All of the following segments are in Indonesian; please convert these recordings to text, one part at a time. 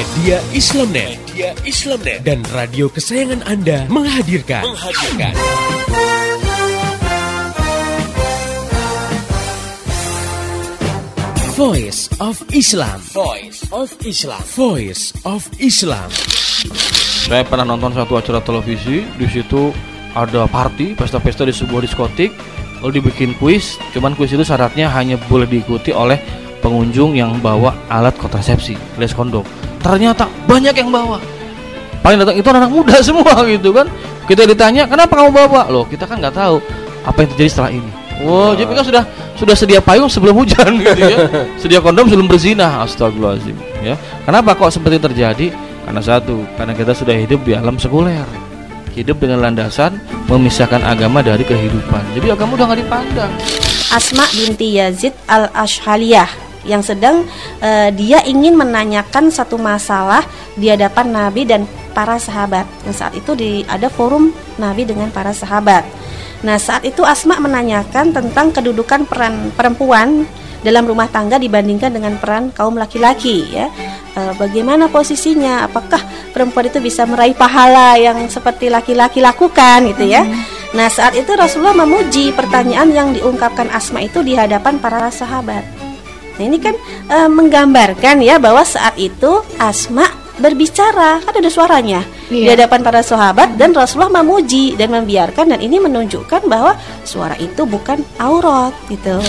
Media Islamnet, Media Islamnet dan radio kesayangan Anda menghadirkan menghadirkan Voice of Islam. Voice of Islam. Voice of Islam. Saya pernah nonton satu acara televisi, di situ ada party, pesta-pesta di sebuah diskotik, lalu dibikin kuis. Cuman kuis itu syaratnya hanya boleh diikuti oleh pengunjung yang bawa alat kontrasepsi, alias kondom. Ternyata banyak yang bawa. Paling datang itu anak muda semua gitu kan. Kita ditanya, "Kenapa kamu bawa?" Loh, kita kan nggak tahu apa yang terjadi setelah ini. Wow, jadi kan sudah sudah sedia payung sebelum hujan gitu ya. Sedia kondom sebelum berzina. Astagfirullahaladzim ya. Kenapa kok seperti terjadi? Karena satu, karena kita sudah hidup di alam sekuler. Hidup dengan landasan memisahkan agama dari kehidupan. Jadi agama udah nggak dipandang. Asma binti Yazid al Ashhaliyah yang sedang uh, dia ingin menanyakan satu masalah di hadapan Nabi dan para sahabat. Dan saat itu di ada forum Nabi dengan para sahabat. Nah, saat itu Asma menanyakan tentang kedudukan peran perempuan dalam rumah tangga dibandingkan dengan peran kaum laki-laki ya. E, bagaimana posisinya? Apakah perempuan itu bisa meraih pahala yang seperti laki-laki lakukan gitu ya? Hmm. Nah, saat itu Rasulullah memuji pertanyaan yang diungkapkan Asma itu di hadapan para sahabat. Nah, ini kan e, menggambarkan ya bahwa saat itu Asma berbicara, kan ada suaranya iya. di hadapan para sahabat dan Rasulullah memuji dan membiarkan dan ini menunjukkan bahwa suara itu bukan aurat gitu.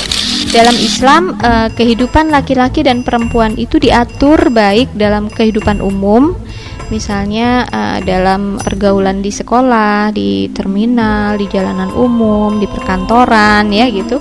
Dalam Islam eh, kehidupan laki-laki dan perempuan itu diatur baik dalam kehidupan umum misalnya uh, dalam pergaulan di sekolah, di terminal, di jalanan umum, di perkantoran ya gitu.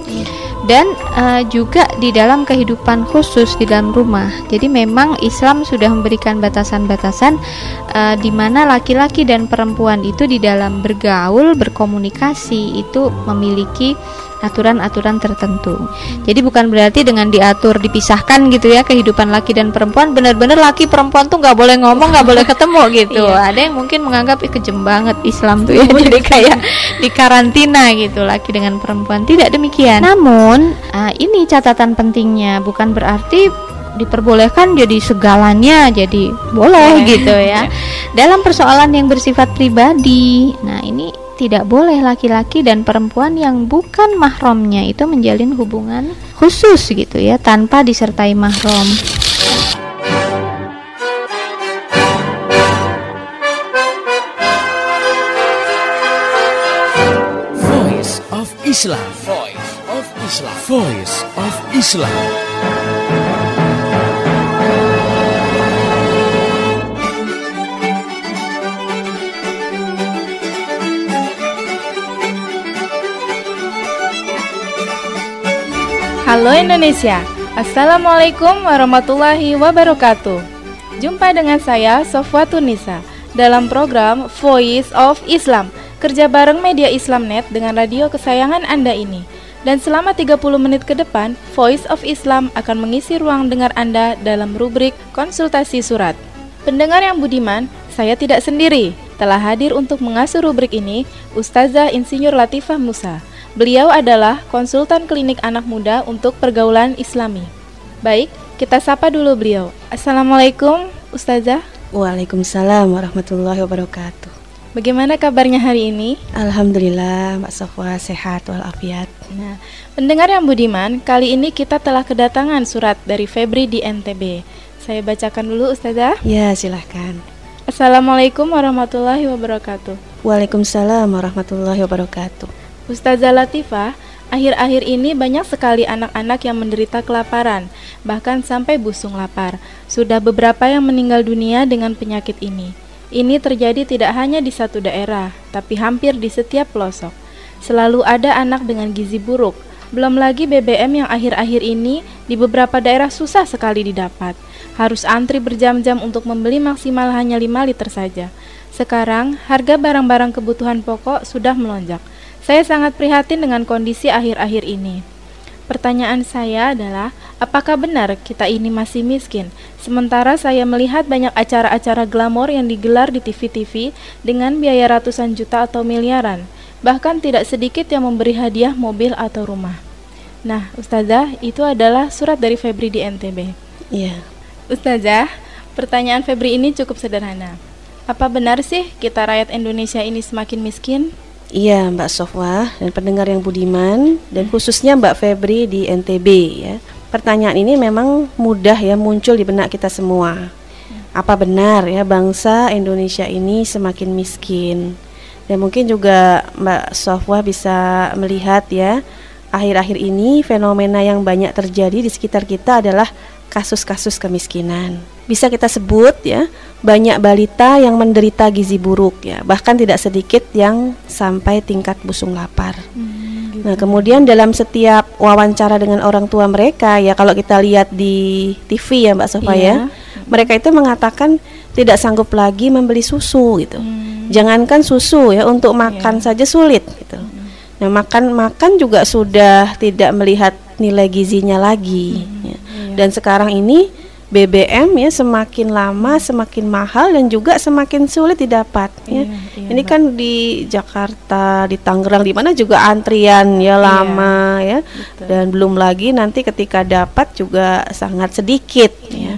Dan uh, juga di dalam kehidupan khusus di dalam rumah. Jadi memang Islam sudah memberikan batasan-batasan uh, di mana laki-laki dan perempuan itu di dalam bergaul, berkomunikasi itu memiliki aturan-aturan tertentu. Jadi bukan berarti dengan diatur dipisahkan gitu ya kehidupan laki dan perempuan benar-benar laki perempuan tuh nggak boleh ngomong nggak boleh ketemu gitu. iya. Ada yang mungkin menganggap eh, kejem banget Islam tuh ya jadi kayak di karantina gitu laki dengan perempuan tidak demikian. Namun uh, ini catatan pentingnya bukan berarti diperbolehkan jadi segalanya jadi boleh gitu ya. Dalam persoalan yang bersifat pribadi. Nah, ini tidak boleh laki-laki dan perempuan yang bukan mahramnya itu menjalin hubungan khusus gitu ya tanpa disertai mahram. Voice of Islam. Voice of Islam. Voice of Islam. Halo Indonesia, Assalamualaikum warahmatullahi wabarakatuh. Jumpa dengan saya Sofwa Tunisa dalam program Voice of Islam. Kerja bareng media Islamnet dengan radio kesayangan Anda ini. Dan selama 30 menit ke depan, Voice of Islam akan mengisi ruang dengar Anda dalam rubrik konsultasi surat. Pendengar yang budiman, saya tidak sendiri Telah hadir untuk mengasuh rubrik ini Ustazah Insinyur Latifah Musa Beliau adalah konsultan klinik anak muda untuk pergaulan islami. Baik, kita sapa dulu beliau. Assalamualaikum, Ustazah. Waalaikumsalam warahmatullahi wabarakatuh. Bagaimana kabarnya hari ini? Alhamdulillah, Mbak Sofwa sehat walafiat. Nah, pendengar yang budiman, kali ini kita telah kedatangan surat dari Febri di NTB. Saya bacakan dulu, Ustazah. Ya, silahkan. Assalamualaikum warahmatullahi wabarakatuh. Waalaikumsalam warahmatullahi wabarakatuh. Ustazah Latifah, akhir-akhir ini banyak sekali anak-anak yang menderita kelaparan, bahkan sampai busung lapar. Sudah beberapa yang meninggal dunia dengan penyakit ini. Ini terjadi tidak hanya di satu daerah, tapi hampir di setiap pelosok. Selalu ada anak dengan gizi buruk, belum lagi BBM yang akhir-akhir ini di beberapa daerah susah sekali didapat. Harus antri berjam-jam untuk membeli maksimal hanya 5 liter saja. Sekarang, harga barang-barang kebutuhan pokok sudah melonjak. Saya sangat prihatin dengan kondisi akhir-akhir ini. Pertanyaan saya adalah, apakah benar kita ini masih miskin? Sementara saya melihat banyak acara-acara glamor yang digelar di TV-TV dengan biaya ratusan juta atau miliaran. Bahkan tidak sedikit yang memberi hadiah mobil atau rumah. Nah, Ustazah, itu adalah surat dari Febri di NTB. Iya. Ustazah, Pertanyaan Febri ini cukup sederhana. Apa benar sih kita rakyat Indonesia ini semakin miskin? Iya Mbak Sofwa dan pendengar yang budiman dan khususnya Mbak Febri di NTB ya. Pertanyaan ini memang mudah ya muncul di benak kita semua. Apa benar ya bangsa Indonesia ini semakin miskin? Dan mungkin juga Mbak Sofwa bisa melihat ya akhir-akhir ini fenomena yang banyak terjadi di sekitar kita adalah kasus-kasus kemiskinan. Bisa kita sebut ya, banyak balita yang menderita gizi buruk ya, bahkan tidak sedikit yang sampai tingkat busung lapar. Hmm, gitu. Nah, kemudian dalam setiap wawancara dengan orang tua mereka ya, kalau kita lihat di TV ya Mbak Sofa iya. ya, mereka itu mengatakan tidak sanggup lagi membeli susu gitu. Hmm. Jangankan susu ya, untuk makan iya. saja sulit gitu. Hmm. Nah, makan makan juga sudah tidak melihat nilai gizinya lagi. Hmm. Ya. Iya. Dan sekarang ini BBM ya semakin lama semakin mahal dan juga semakin sulit didapat ya. Iya, iya, Ini kan di Jakarta, di Tangerang di mana juga antrian ya iya, lama ya. Betul. Dan belum lagi nanti ketika dapat juga sangat sedikit ya.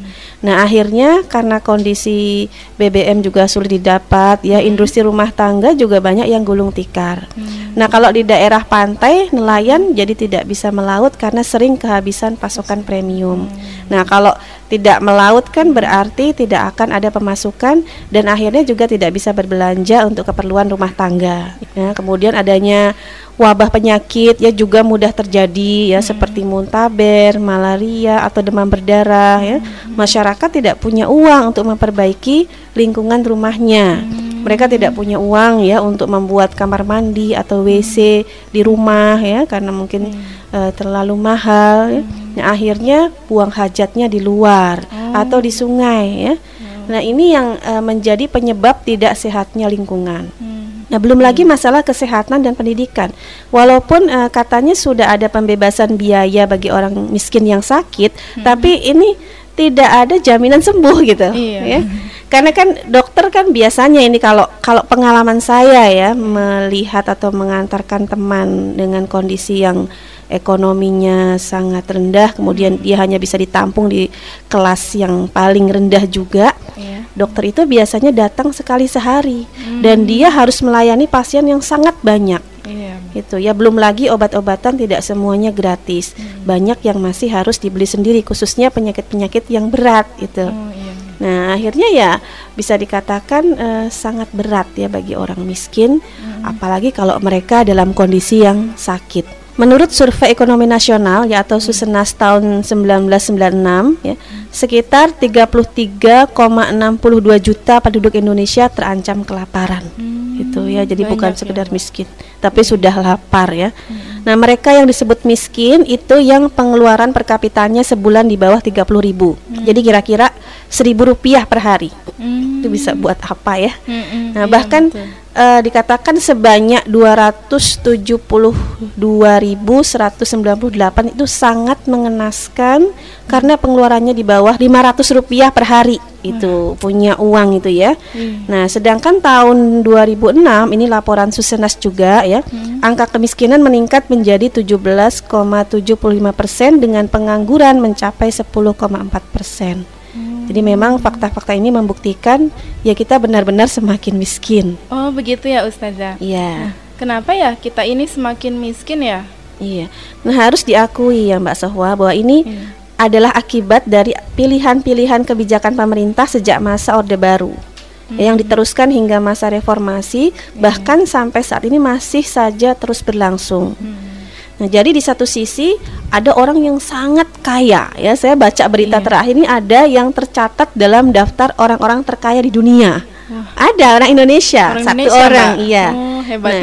Nah, akhirnya karena kondisi BBM juga sulit didapat, ya hmm. industri rumah tangga juga banyak yang gulung tikar. Hmm. Nah, kalau di daerah pantai nelayan jadi tidak bisa melaut karena sering kehabisan pasokan premium. Hmm. Nah, kalau tidak melaut kan berarti tidak akan ada pemasukan dan akhirnya juga tidak bisa berbelanja untuk keperluan rumah tangga. Ya, kemudian adanya wabah penyakit ya juga mudah terjadi ya hmm. seperti muntaber, malaria atau demam berdarah ya. Hmm. Masyarakat tidak punya uang untuk memperbaiki lingkungan rumahnya. Hmm. Mereka tidak punya uang ya untuk membuat kamar mandi atau WC di rumah ya karena mungkin hmm. uh, terlalu mahal ya. Hmm. Nah, akhirnya buang hajatnya di luar oh. atau di sungai ya. Hmm. Nah, ini yang uh, menjadi penyebab tidak sehatnya lingkungan. Hmm. Nah, belum lagi masalah kesehatan dan pendidikan. Walaupun uh, katanya sudah ada pembebasan biaya bagi orang miskin yang sakit, hmm. tapi ini tidak ada jaminan sembuh gitu, iya. ya. Karena kan dokter kan biasanya ini kalau kalau pengalaman saya ya melihat atau mengantarkan teman dengan kondisi yang ekonominya sangat rendah, kemudian dia hanya bisa ditampung di kelas yang paling rendah juga. Yeah. Dokter itu biasanya datang sekali sehari hmm. dan dia harus melayani pasien yang sangat banyak. Yeah. Itu ya belum lagi obat-obatan tidak semuanya gratis. Hmm. Banyak yang masih harus dibeli sendiri khususnya penyakit-penyakit yang berat itu. Oh, yeah. Nah, akhirnya ya bisa dikatakan uh, sangat berat ya bagi orang miskin, hmm. apalagi kalau mereka dalam kondisi yang sakit. Menurut Survei Ekonomi Nasional ya atau Susenas tahun 1996 ya, sekitar 33,62 juta penduduk Indonesia terancam kelaparan. Hmm, gitu ya. Jadi bukan sekedar ya. miskin, tapi sudah lapar ya. Hmm. Nah, mereka yang disebut miskin itu yang pengeluaran per kapitanya sebulan di bawah 30.000. Hmm. Jadi kira-kira 1.000 rupiah per hari. Hmm. Itu bisa buat apa ya? Hmm, hmm, nah, iya, bahkan betul uh, dikatakan sebanyak 272.198 itu sangat mengenaskan karena pengeluarannya di bawah 500 rupiah per hari itu hmm. punya uang itu ya. Hmm. Nah, sedangkan tahun 2006 ini laporan Susenas juga ya, hmm. angka kemiskinan meningkat menjadi 17,75 persen dengan pengangguran mencapai 10,4 persen. Jadi memang fakta-fakta ini membuktikan ya kita benar-benar semakin miskin. Oh begitu ya Ustazah. Iya. Nah, kenapa ya kita ini semakin miskin ya? Iya. Nah harus diakui ya Mbak Sohwa bahwa ini iya. adalah akibat dari pilihan-pilihan kebijakan pemerintah sejak masa Orde Baru. Hmm. Yang diteruskan hingga masa reformasi, hmm. bahkan sampai saat ini masih saja terus berlangsung. Hmm. Nah, jadi di satu sisi ada orang yang sangat kaya ya. Saya baca berita yeah. terakhir ini ada yang tercatat dalam daftar orang-orang terkaya di dunia. Oh. Ada orang Indonesia, orang satu Indonesia, orang, Mbak. iya. Oh, hebat. Nah,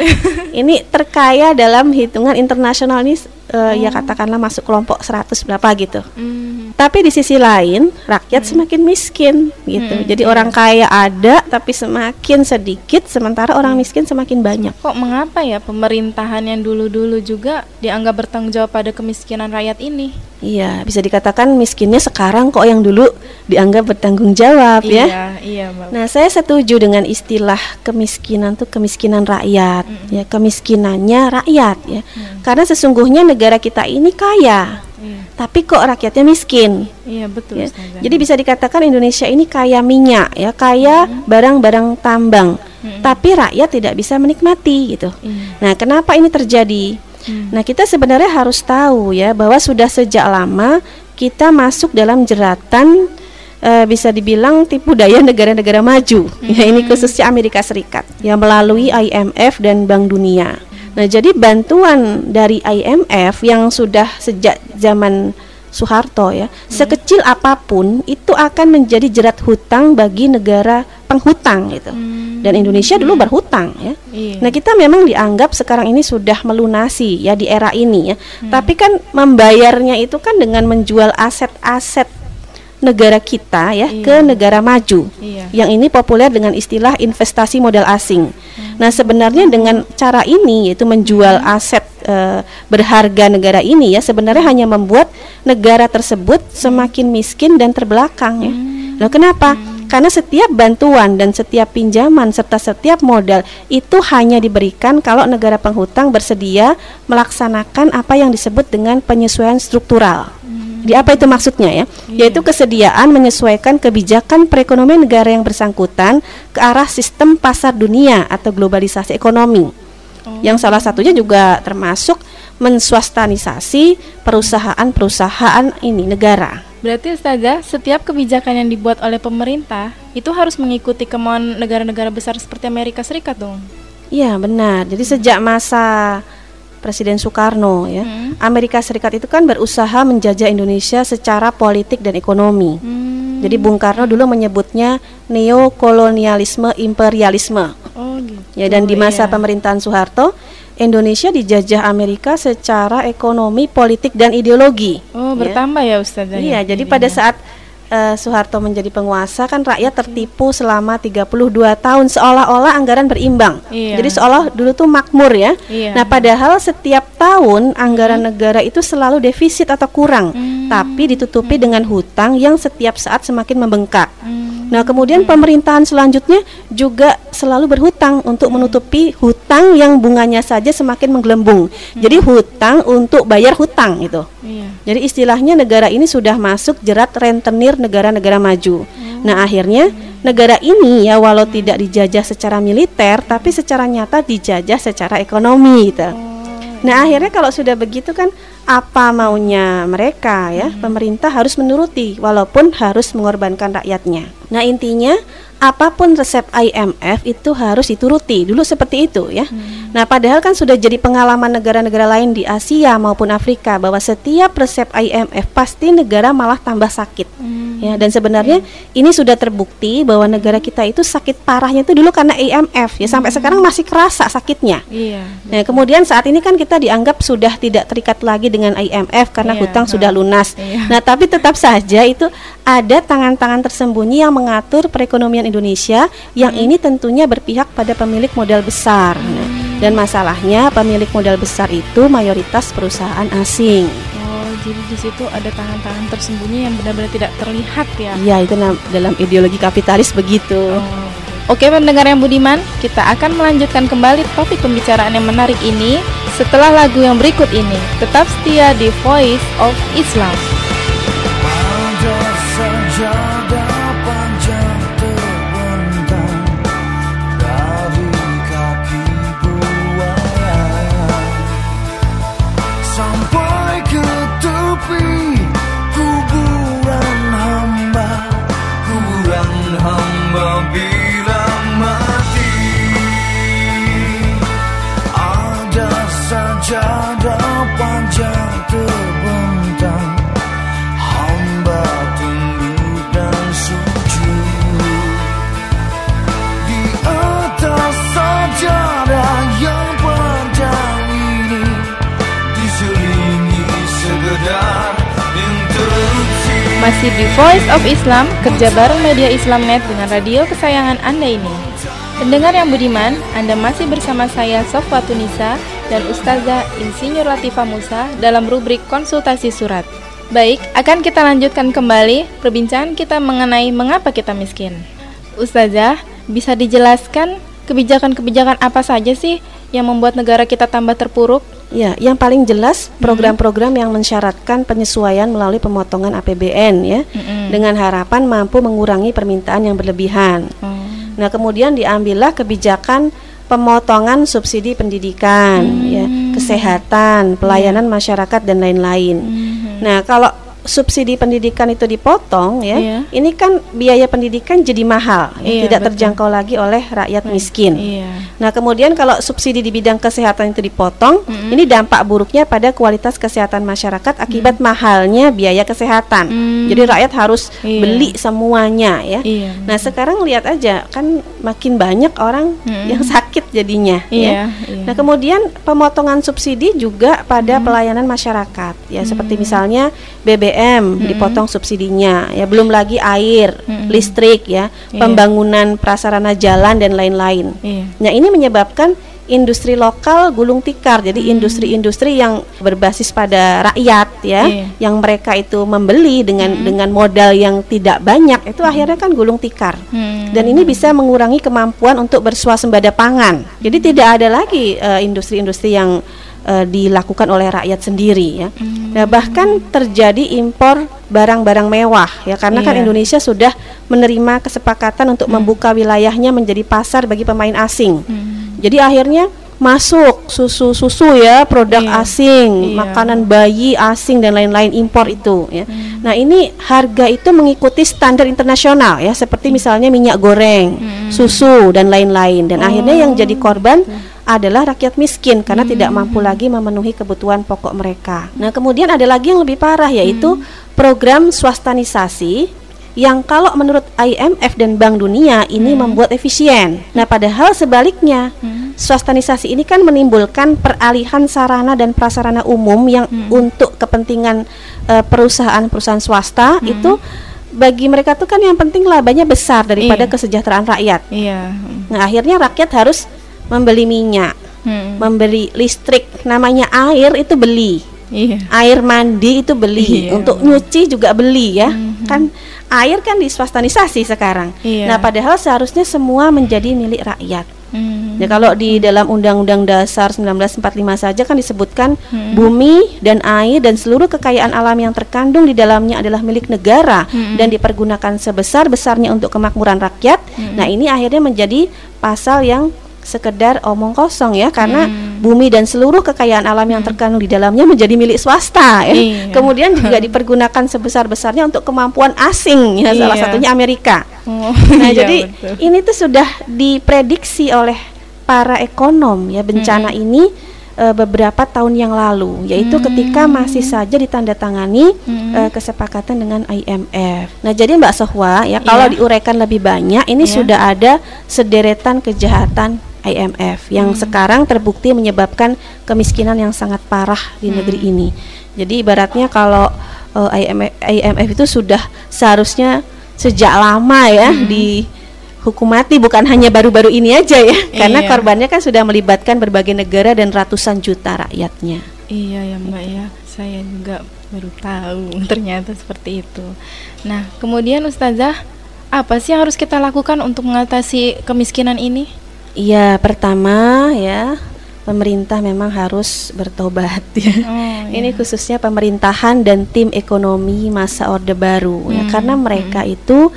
ini terkaya dalam hitungan internasional ini uh, oh. ya katakanlah masuk kelompok 100 berapa gitu. Mm. Tapi di sisi lain rakyat mm. semakin miskin gitu. Mm, Jadi orang kaya ada tapi semakin sedikit sementara orang mm. miskin semakin banyak. Kok mengapa ya pemerintahan yang dulu-dulu juga dianggap bertanggung jawab pada kemiskinan rakyat ini? Iya, bisa dikatakan miskinnya sekarang kok yang dulu dianggap bertanggung jawab iya, ya. Iya, iya, Nah, saya setuju dengan istilah kemiskinan tuh kemiskinan rakyat, mm -hmm. ya, kemiskinannya rakyat ya. Mm. Karena sesungguhnya negara kita ini kaya. Mm. tapi kok rakyatnya miskin. Iya betul. Ya. Ustazah. Jadi bisa dikatakan Indonesia ini kaya minyak ya, kaya barang-barang tambang, tapi rakyat tidak bisa menikmati gitu. Iya. Nah, kenapa ini terjadi? Hmm. Nah, kita sebenarnya harus tahu ya bahwa sudah sejak lama kita masuk dalam jeratan eh, bisa dibilang tipu daya negara-negara maju. Ya, ini khususnya Amerika Serikat yang melalui IMF dan Bank Dunia. Nah, jadi bantuan dari IMF yang sudah sejak zaman Soeharto ya, sekecil apa pun itu akan menjadi jerat hutang bagi negara penghutang gitu. Dan Indonesia dulu berhutang ya. Iya. Nah, kita memang dianggap sekarang ini sudah melunasi ya di era ini ya. Tapi kan membayarnya itu kan dengan menjual aset-aset negara kita ya Iya. ke negara maju. Iya. Yang ini populer dengan istilah investasi modal asing. Nah, sebenarnya dengan cara ini yaitu menjual aset eh, berharga negara ini ya sebenarnya hanya membuat negara tersebut semakin miskin dan terbelakang ya. Nah, kenapa? Karena setiap bantuan dan setiap pinjaman serta setiap modal itu hanya diberikan kalau negara penghutang bersedia melaksanakan apa yang disebut dengan penyesuaian struktural. Jadi apa itu maksudnya ya? Yaitu kesediaan menyesuaikan kebijakan perekonomian negara yang bersangkutan ke arah sistem pasar dunia atau globalisasi ekonomi. Yang salah satunya juga termasuk menswastanisasi perusahaan-perusahaan ini negara. Berarti Ustazah, setiap kebijakan yang dibuat oleh pemerintah itu harus mengikuti kemauan negara-negara besar seperti Amerika Serikat dong. Iya, benar. Jadi sejak masa Presiden Soekarno ya, Hmm. Amerika Serikat itu kan berusaha menjajah Indonesia secara politik dan ekonomi. Hmm. Jadi Bung Karno dulu menyebutnya neokolonialisme imperialisme. Oh gitu. Ya dan di masa iya. pemerintahan Soeharto, Indonesia dijajah Amerika secara ekonomi, politik dan ideologi. Oh, Ya. bertambah ya Ustazah. Iya, ya, jadi jadinya. pada saat eh, Soeharto menjadi penguasa kan rakyat tertipu selama 32 tahun seolah-olah anggaran berimbang. Iya. Jadi seolah dulu tuh makmur ya. Iya. Nah, padahal setiap tahun anggaran negara itu selalu defisit atau kurang, Hmm. tapi ditutupi dengan hutang yang setiap saat semakin membengkak. Hmm. Nah, kemudian pemerintahan selanjutnya juga selalu berhutang untuk menutupi hutang yang bunganya saja semakin menggelembung. Jadi hutang untuk bayar hutang itu. Iya. Jadi istilahnya negara ini sudah masuk jerat rentenir negara-negara maju. Nah, akhirnya negara ini ya walau tidak dijajah secara militer tapi secara nyata dijajah secara ekonomi gitu. Nah, akhirnya kalau sudah begitu kan apa maunya mereka ya? Pemerintah harus menuruti walaupun harus mengorbankan rakyatnya. Nah, intinya apa pun resep IMF itu harus dituruti. Dulu seperti itu ya. Nah, padahal kan sudah jadi pengalaman negara-negara lain di Asia maupun Afrika bahwa setiap resep IMF pasti negara malah tambah sakit. Ya, dan sebenarnya ini sudah terbukti bahwa negara kita itu sakit parahnya itu dulu karena IMF ya sampai sekarang masih kerasa sakitnya. Iya. Nah, kemudian saat ini kan kita dianggap sudah tidak terikat lagi dengan IMF karena Iya, hutang ha. sudah lunas. Iya. Nah, tapi tetap saja itu ada tangan-tangan tersembunyi yang mengatur perekonomian Indonesia yang Hmm. ini tentunya berpihak pada pemilik modal besar. Nah, dan masalahnya pemilik modal besar itu mayoritas perusahaan asing. Oh, jadi di situ ada tangan-tangan tersembunyi yang benar-benar tidak terlihat ya. Iya, itu dalam ideologi kapitalis begitu. Oh. Oke pendengar yang budiman, kita akan melanjutkan kembali topik pembicaraan yang menarik ini setelah lagu yang berikut ini. Tetap setia di Voice of Islam. I'll be Masih di Voice of Islam, kerja bareng media Islamnet dengan radio kesayangan Anda ini. Pendengar yang budiman, Anda masih bersama saya Sofwa Tunisa dan Ustazah Insinyur Latifah Musa dalam rubrik konsultasi surat. Baik, akan kita lanjutkan kembali perbincangan kita mengenai mengapa kita miskin. Ustazah, bisa dijelaskan kebijakan-kebijakan apa saja sih yang membuat negara kita tambah terpuruk? Ya, yang paling jelas program-program yang mensyaratkan penyesuaian melalui pemotongan APBN ya, Mm-mm. dengan harapan mampu mengurangi permintaan yang berlebihan. Oh. Nah, kemudian diambillah kebijakan pemotongan subsidi pendidikan, ya, kesehatan, pelayanan masyarakat dan lain-lain. Mhm. Nah, kalau subsidi pendidikan itu dipotong ya, Iya. ini kan biaya pendidikan jadi mahal, ya, Iya, tidak betul. terjangkau lagi oleh rakyat miskin. Iya. Nah, kemudian kalau subsidi di bidang kesehatan itu dipotong, Mm-mm. ini dampak buruknya pada kualitas kesehatan masyarakat akibat mahalnya biaya kesehatan. Mm. Jadi rakyat harus Iya. beli semuanya ya. Iya. Nah, sekarang lihat aja kan makin banyak orang Mm-mm. yang sakit jadinya ya. Iya, iya. Nah, kemudian pemotongan subsidi juga pada pelayanan masyarakat ya, seperti misalnya BBM dipotong subsidinya ya, belum lagi air, Mm-mm. listrik ya, Iya. pembangunan prasarana jalan dan lain-lain. Iya. Nah, ini menyebabkan industri lokal gulung tikar. Jadi industri-industri yang berbasis pada rakyat ya, Iya. yang mereka itu membeli dengan dengan modal yang tidak banyak, itu akhirnya kan gulung tikar. Hmm. Dan ini bisa mengurangi kemampuan untuk bersuasembada pangan. Jadi tidak ada lagi eh, industri-industri yang eh, dilakukan oleh rakyat sendiri ya. Nah, bahkan terjadi impor barang-barang mewah ya karena kan Iya. Indonesia sudah menerima kesepakatan untuk membuka wilayahnya menjadi pasar bagi pemain asing. Hmm. Jadi akhirnya masuk susu-susu ya produk Iya. asing, Iya. makanan bayi asing dan lain-lain impor itu ya. Hmm. Nah, ini harga itu mengikuti standar internasional ya seperti misalnya minyak goreng, Hmm. susu dan lain-lain dan akhirnya yang Oh, jadi korban adalah rakyat miskin karena Hmm. tidak mampu lagi memenuhi kebutuhan pokok mereka. Nah, kemudian ada lagi yang lebih parah yaitu Hmm. program swastanisasi yang kalau menurut IMF dan Bank Dunia ini Hmm. membuat efisien. Nah, padahal sebaliknya, swastanisasi ini kan menimbulkan peralihan sarana dan prasarana umum yang Hmm. untuk kepentingan eh, perusahaan-perusahaan swasta Hmm. itu bagi mereka tuh kan yang penting labanya besar daripada Iya. kesejahteraan rakyat. Iya. Nah, akhirnya rakyat harus membeli minyak, Hmm. membeli listrik, namanya air itu beli. Iya. Air mandi itu beli, Iya. untuk nyuci juga beli ya. Mhm. Kan air kan diswastanisasi sekarang. Iya. Nah, padahal seharusnya semua menjadi milik rakyat. Hmm. Ya kalau di dalam Undang-Undang Dasar 1945 saja kan disebutkan Hmm. bumi dan air dan seluruh kekayaan alam yang terkandung di dalamnya adalah milik negara Hmm. dan dipergunakan sebesar-besarnya untuk kemakmuran rakyat. Hmm. Nah, ini akhirnya menjadi pasal yang sekedar omong kosong ya karena Hmm. bumi dan seluruh kekayaan alam yang terkandung di dalamnya menjadi milik swasta ya. Iya. Kemudian juga dipergunakan sebesar-besarnya untuk kemampuan asing ya salah Iya. satunya Amerika. Oh, Nah, iya, jadi betul. ini tuh sudah diprediksi oleh para ekonom ya bencana ini eh, beberapa tahun yang lalu, yaitu ketika masih saja ditandatangani Hmm. eh, kesepakatan dengan IMF. Nah, jadi Mbak Sohwa ya kalau Iya. diuraikan lebih banyak, ini Iya. sudah ada sederetan kejahatan IMF yang sekarang terbukti menyebabkan kemiskinan yang sangat parah di negeri ini. Jadi ibaratnya kalau eh, IMF, IMF itu sudah seharusnya sejak lama ya dihukum mati bukan hanya baru-baru ini aja ya karena Iya. korbannya kan sudah melibatkan berbagai negara dan ratusan juta rakyatnya. Iya ya Mbak ya, saya juga baru tahu ternyata seperti itu. Nah, kemudian Ustazah, apa sih yang harus kita lakukan untuk mengatasi kemiskinan ini? Iya, pertama ya pemerintah memang harus bertobat ya. Oh, Ini khususnya pemerintahan dan tim ekonomi masa Orde Baru ya Hmm, karena mereka itu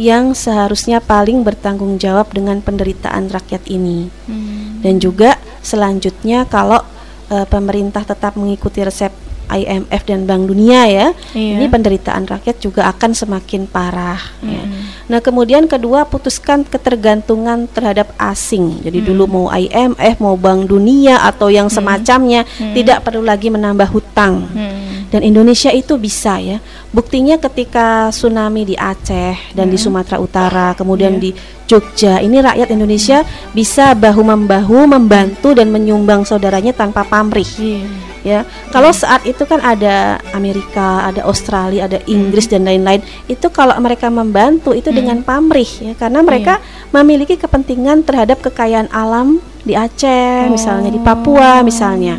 yang seharusnya paling bertanggung jawab dengan penderitaan rakyat ini. Hmm. Dan juga selanjutnya kalau eh, pemerintah tetap mengikuti resep IMF dan Bank Dunia ya, Iya. ini penderitaan rakyat juga akan semakin parah ya. Mm-mm. Nah, kemudian kedua putuskan ketergantungan terhadap asing. Jadi dulu mau IMF, mau Bank Dunia atau yang semacamnya tidak perlu lagi menambah hutang. Hmm. Dan Indonesia itu bisa ya. Buktinya ketika tsunami di Aceh dan di Sumatera Utara, kemudian Iya. di Jogja, ini rakyat Indonesia bisa bahu membahu membantu dan menyumbang saudaranya tanpa pamrih Iya. ya. Kalau saat itu kan ada Amerika, ada Australia, ada Inggris dan lain-lain. Itu kalau mereka membantu itu dengan pamrih ya, karena mereka memiliki kepentingan terhadap kekayaan alam di Aceh, misalnya di Papua misalnya.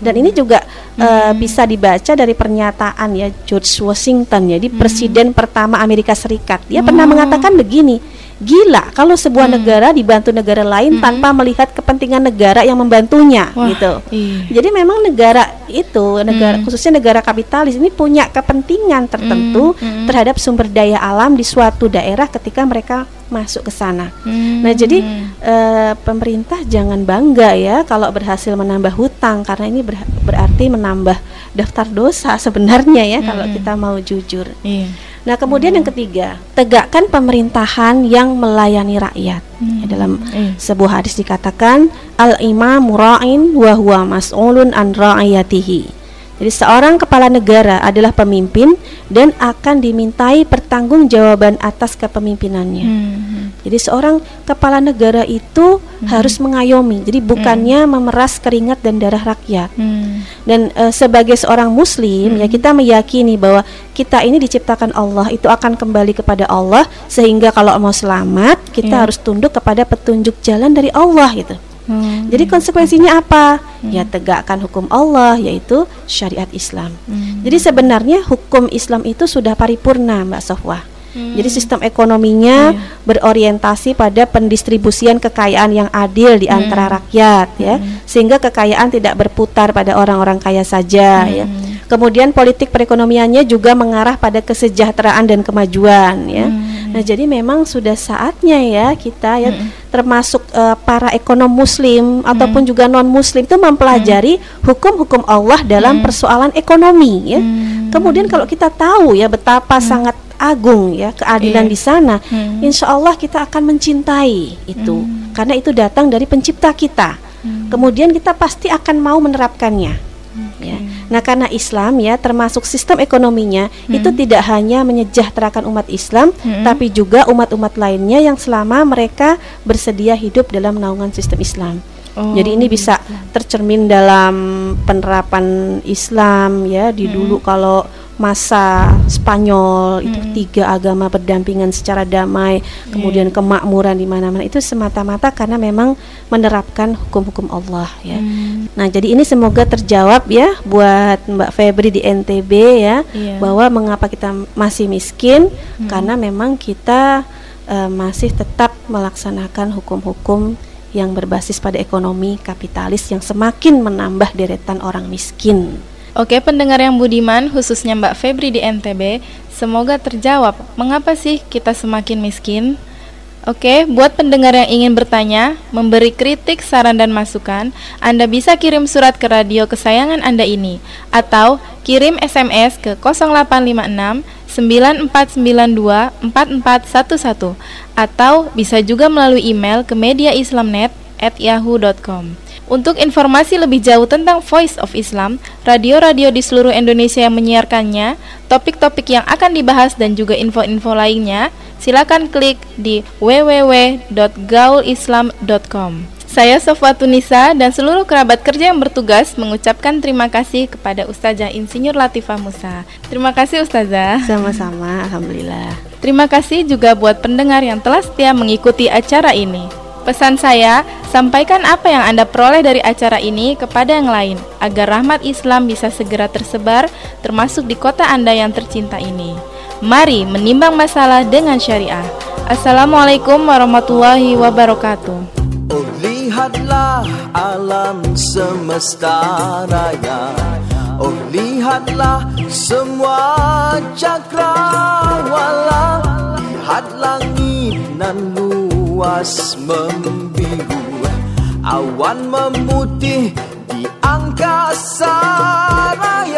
Dan ini juga eh, bisa dibaca dari pernyataan ya George Washington ya, di presiden pertama Amerika Serikat. Dia pernah mengatakan begini, gila kalau sebuah negara dibantu negara lain tanpa melihat kepentingan negara yang membantunya Wah, gitu. iya. Jadi memang negara itu negara khususnya negara kapitalis ini punya kepentingan tertentu terhadap sumber daya alam di suatu daerah ketika mereka masuk ke sana. Hmm. Nah, jadi eh, pemerintah jangan bangga ya kalau berhasil menambah hutang karena ini ber- berarti menambah daftar dosa sebenarnya ya kalau kita mau jujur. Iya. Nah, kemudian yang ketiga, tegakkan pemerintahan yang melayani rakyat. Ya, dalam Iya. sebuah hadis dikatakan al-imam mura'in wa huwa mas'ulun an ra'iyatihi. Jadi seorang kepala negara adalah pemimpin dan akan dimintai pertanggungjawaban atas kepemimpinannya. Hmm. Jadi seorang kepala negara itu harus mengayomi. Jadi bukannya memeras keringat dan darah rakyat. Hmm. Dan eh, sebagai seorang muslim ya kita meyakini bahwa kita ini diciptakan Allah itu akan kembali kepada Allah sehingga kalau mau selamat kita Iya. harus tunduk kepada petunjuk jalan dari Allah gitu. Hmm. Jadi konsekuensinya apa? Ya tegakkan hukum Allah yaitu syariat Islam. Hmm. Jadi sebenarnya hukum Islam itu sudah paripurna Mbak Sofwa. Hmm. Jadi sistem ekonominya Iya. berorientasi pada pendistribusian kekayaan yang adil di Hmm. antara rakyat ya, sehingga kekayaan tidak berputar pada orang-orang kaya saja ya. Hmm. Kemudian politik perekonomiannya juga mengarah pada kesejahteraan dan kemajuan ya. Hmm. Nah, jadi memang sudah saatnya ya kita ya termasuk eh, para ekonom muslim ataupun juga non muslim itu mempelajari hukum-hukum Allah dalam persoalan ekonomi ya. Kemudian kalau kita tahu ya betapa sangat agung ya keadilan Iya. di sana, Hmm. insya Allah kita akan mencintai itu karena itu datang dari pencipta kita. Kemudian kita pasti akan mau menerapkannya. Ya. Nah, karena Islam ya termasuk sistem ekonominya itu tidak hanya menyejahterakan umat Islam, tapi juga umat-umat lainnya yang selama mereka bersedia hidup dalam naungan sistem Islam. Oh, Jadi ini bisa tercermin dalam penerapan Islam ya di dulu kalau masa Spanyol itu tiga agama berdampingan secara damai, kemudian kemakmuran di mana-mana itu semata-mata karena memang menerapkan hukum-hukum Allah ya. Nah, jadi ini semoga terjawab ya buat Mbak Febri di NTB ya Iya. bahwa mengapa kita masih miskin karena memang kita eh, masih tetap melaksanakan hukum-hukum yang berbasis pada ekonomi kapitalis yang semakin menambah deretan orang miskin. Oke, pendengar yang budiman, khususnya Mbak Febri di NTB, semoga terjawab mengapa sih kita semakin miskin? Oke, buat pendengar yang ingin bertanya, memberi kritik, saran dan masukan, Anda bisa kirim surat ke radio kesayangan Anda ini atau kirim SMS ke 0856 9492 4411 atau bisa juga melalui email ke mediaislamnet@yahoo.com. Untuk informasi lebih jauh tentang Voice of Islam, radio-radio di seluruh Indonesia yang menyiarkannya, topik-topik yang akan dibahas dan juga info-info lainnya, silakan klik di www.gaulislam.com. Saya Sofwa Tunisa dan seluruh kerabat kerja yang bertugas mengucapkan terima kasih kepada Ustazah Insinyur Latifah Musa. Terima kasih Ustazah. Sama-sama, alhamdulillah. Terima kasih juga buat pendengar yang telah setia mengikuti acara ini. Pesan saya, sampaikan apa yang Anda peroleh dari acara ini kepada yang lain, agar rahmat Islam bisa segera tersebar, termasuk di kota Anda yang tercinta ini. Mari menimbang masalah dengan syariah. Assalamualaikum warahmatullahi wabarakatuh. Lihatlah alam semesta raya Oh lihatlah semua cakrawala Lihat langit nan luas membiru. Awan memutih di angkasa raya